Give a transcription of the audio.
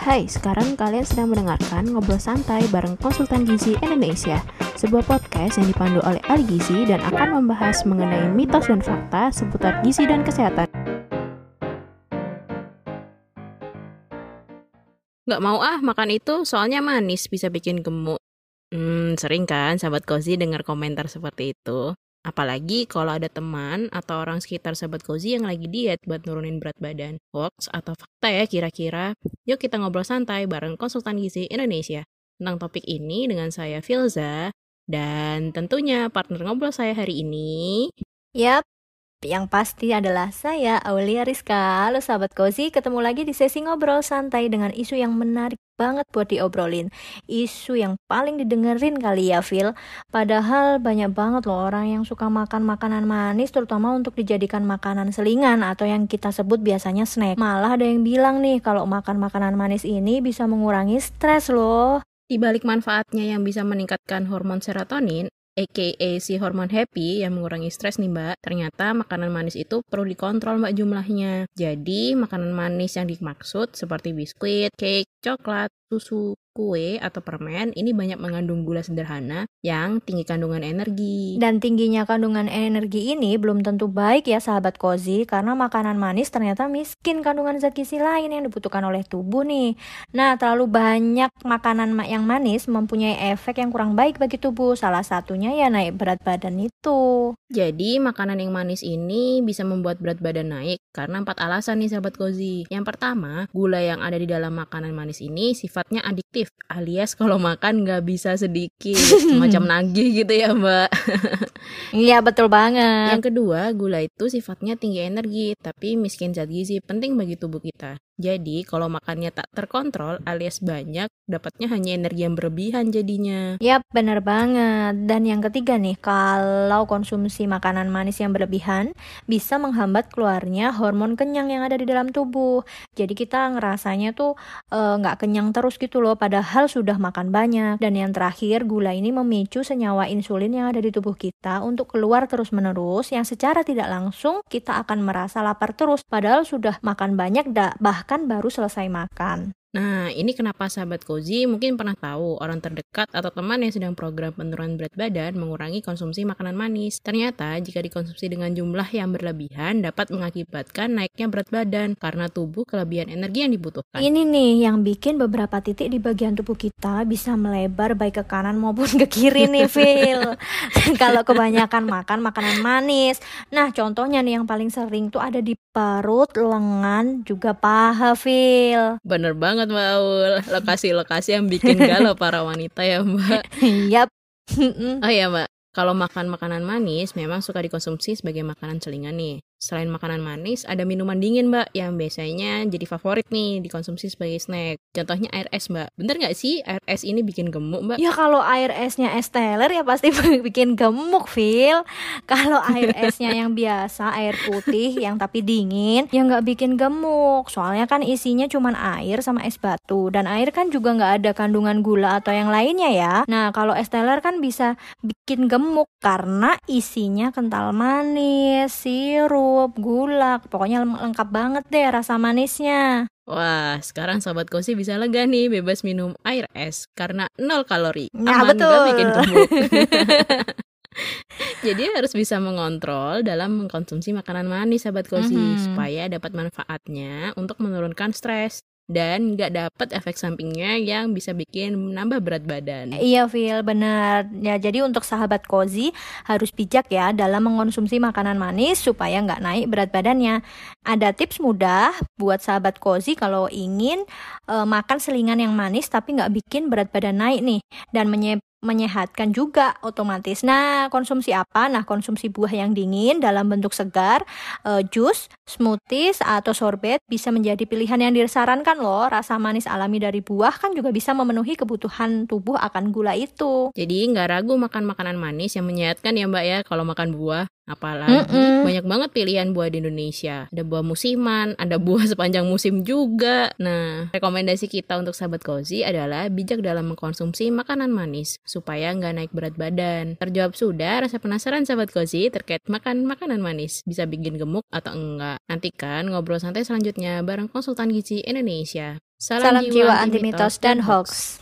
Hai, sekarang kalian sedang mendengarkan Ngobrol Santai bareng Konsultan Gizi Indonesia, sebuah podcast yang dipandu oleh ahli gizi dan akan membahas mengenai mitos dan fakta seputar gizi dan kesehatan. Nggak mau ah makan itu, soalnya manis bisa bikin gemuk. Hmm, sering kan sahabat Kozi dengar komentar seperti itu? Apalagi kalau ada teman atau orang sekitar sahabat Kozi yang lagi diet buat nurunin berat badan. Hoax atau fakta ya kira-kira? Yuk kita ngobrol santai bareng konsultan gizi Indonesia. Tentang topik ini dengan saya Filza. Dan tentunya partner ngobrol saya hari ini... Yap, yang pasti adalah saya Aulia Rizka. Halo sahabat Kozi, ketemu lagi di sesi ngobrol santai dengan isu yang menarik banget buat diobrolin. Isu yang paling didengerin kali ya, Phil. Padahal banyak banget loh orang yang suka makan makanan manis, terutama untuk dijadikan makanan selingan atau yang kita sebut biasanya snack. Malah ada yang bilang nih, kalau makan makanan manis ini bisa mengurangi stres loh. Di balik manfaatnya yang bisa meningkatkan hormon serotonin, aka si hormon happy yang mengurangi stres nih mbak. Ternyata makanan manis itu perlu dikontrol mbak jumlahnya. Jadi makanan manis yang dimaksud seperti biskuit, cake, coklat, susu, kue atau permen ini banyak mengandung gula sederhana yang tinggi kandungan energi. Dan tingginya kandungan energi ini belum tentu baik ya sahabat kozi karena makanan manis ternyata miskin kandungan zat gizi lain yang dibutuhkan oleh tubuh nih. Nah, terlalu banyak makanan yang manis mempunyai efek yang kurang baik bagi tubuh. Salah satunya ya naik berat badan itu. Jadi, makanan yang manis ini bisa membuat berat badan naik karena empat alasan nih sahabat kozi. Yang pertama, gula yang ada di dalam makanan manis ini sifatnya adiktif alias kalau makan nggak bisa sedikit semacam nagih gitu ya mbak. Iya betul banget. Yang kedua gula itu sifatnya tinggi energi tapi miskin zat gizi penting bagi tubuh kita jadi kalau makannya tak terkontrol alias banyak, dapatnya hanya energi yang berlebihan jadinya. Yap, bener banget. Dan yang ketiga nih, kalau konsumsi makanan manis yang berlebihan bisa menghambat keluarnya hormon kenyang yang ada di dalam tubuh. Jadi kita ngerasanya tuh eh, nggak uh, kenyang terus gitu loh, padahal sudah makan banyak. Dan yang terakhir, gula ini memicu senyawa insulin yang ada di tubuh kita untuk keluar terus-menerus, yang secara tidak langsung kita akan merasa lapar terus, padahal sudah makan banyak, bahkan bahkan baru selesai makan. Nah, ini kenapa sahabat Kozi mungkin pernah tahu orang terdekat atau teman yang sedang program penurunan berat badan mengurangi konsumsi makanan manis. Ternyata, jika dikonsumsi dengan jumlah yang berlebihan dapat mengakibatkan naiknya berat badan karena tubuh kelebihan energi yang dibutuhkan. Ini nih yang bikin beberapa titik di bagian tubuh kita bisa melebar baik ke kanan maupun ke kiri nih, Phil. Kalau kebanyakan makan makanan manis. Nah, contohnya nih yang paling sering tuh ada di perut, lengan, juga paha, Phil. Bener banget banget Mbak Aul. Lokasi-lokasi yang bikin galau para wanita ya Mbak. Yap. oh iya Mbak, kalau makan makanan manis memang suka dikonsumsi sebagai makanan selingan nih. Selain makanan manis, ada minuman dingin mbak yang biasanya jadi favorit nih dikonsumsi sebagai snack. Contohnya air es mbak. Bener nggak sih air es ini bikin gemuk mbak? Ya kalau air esnya es teler ya pasti bikin gemuk, Phil. Kalau air esnya yang biasa, air putih yang tapi dingin, ya nggak bikin gemuk. Soalnya kan isinya cuma air sama es batu. Dan air kan juga nggak ada kandungan gula atau yang lainnya ya. Nah kalau es teler kan bisa bikin gemuk karena isinya kental manis, sirup, sirup, gula, pokoknya lengkap banget deh rasa manisnya. Wah, sekarang sobat kosi bisa lega nih bebas minum air es karena nol kalori. Nah, Aman betul. bikin gemuk. Jadi harus bisa mengontrol dalam mengkonsumsi makanan manis sahabat kosi mm -hmm. supaya dapat manfaatnya untuk menurunkan stres dan nggak dapat efek sampingnya yang bisa bikin menambah berat badan. Iya, Phil, benar. Ya, jadi untuk sahabat kozi harus bijak ya dalam mengonsumsi makanan manis supaya nggak naik berat badannya. Ada tips mudah buat sahabat kozi kalau ingin uh, makan selingan yang manis tapi nggak bikin berat badan naik nih dan menye menyehatkan juga otomatis. Nah, konsumsi apa? Nah, konsumsi buah yang dingin dalam bentuk segar, uh, jus, smoothies atau sorbet bisa menjadi pilihan yang disarankan loh. Rasa manis alami dari buah kan juga bisa memenuhi kebutuhan tubuh akan gula itu. Jadi nggak ragu makan makanan manis yang menyehatkan ya Mbak ya kalau makan buah. Apalagi mm -mm. banyak banget pilihan buah di Indonesia. Ada buah musiman, ada buah sepanjang musim juga. Nah, rekomendasi kita untuk sahabat cozy adalah bijak dalam mengkonsumsi makanan manis supaya nggak naik berat badan. Terjawab sudah rasa penasaran sahabat cozy terkait makan makanan manis bisa bikin gemuk atau enggak. Nantikan ngobrol santai selanjutnya bareng konsultan gizi Indonesia. Salam, Salam jiwa anti mitos dan hoax.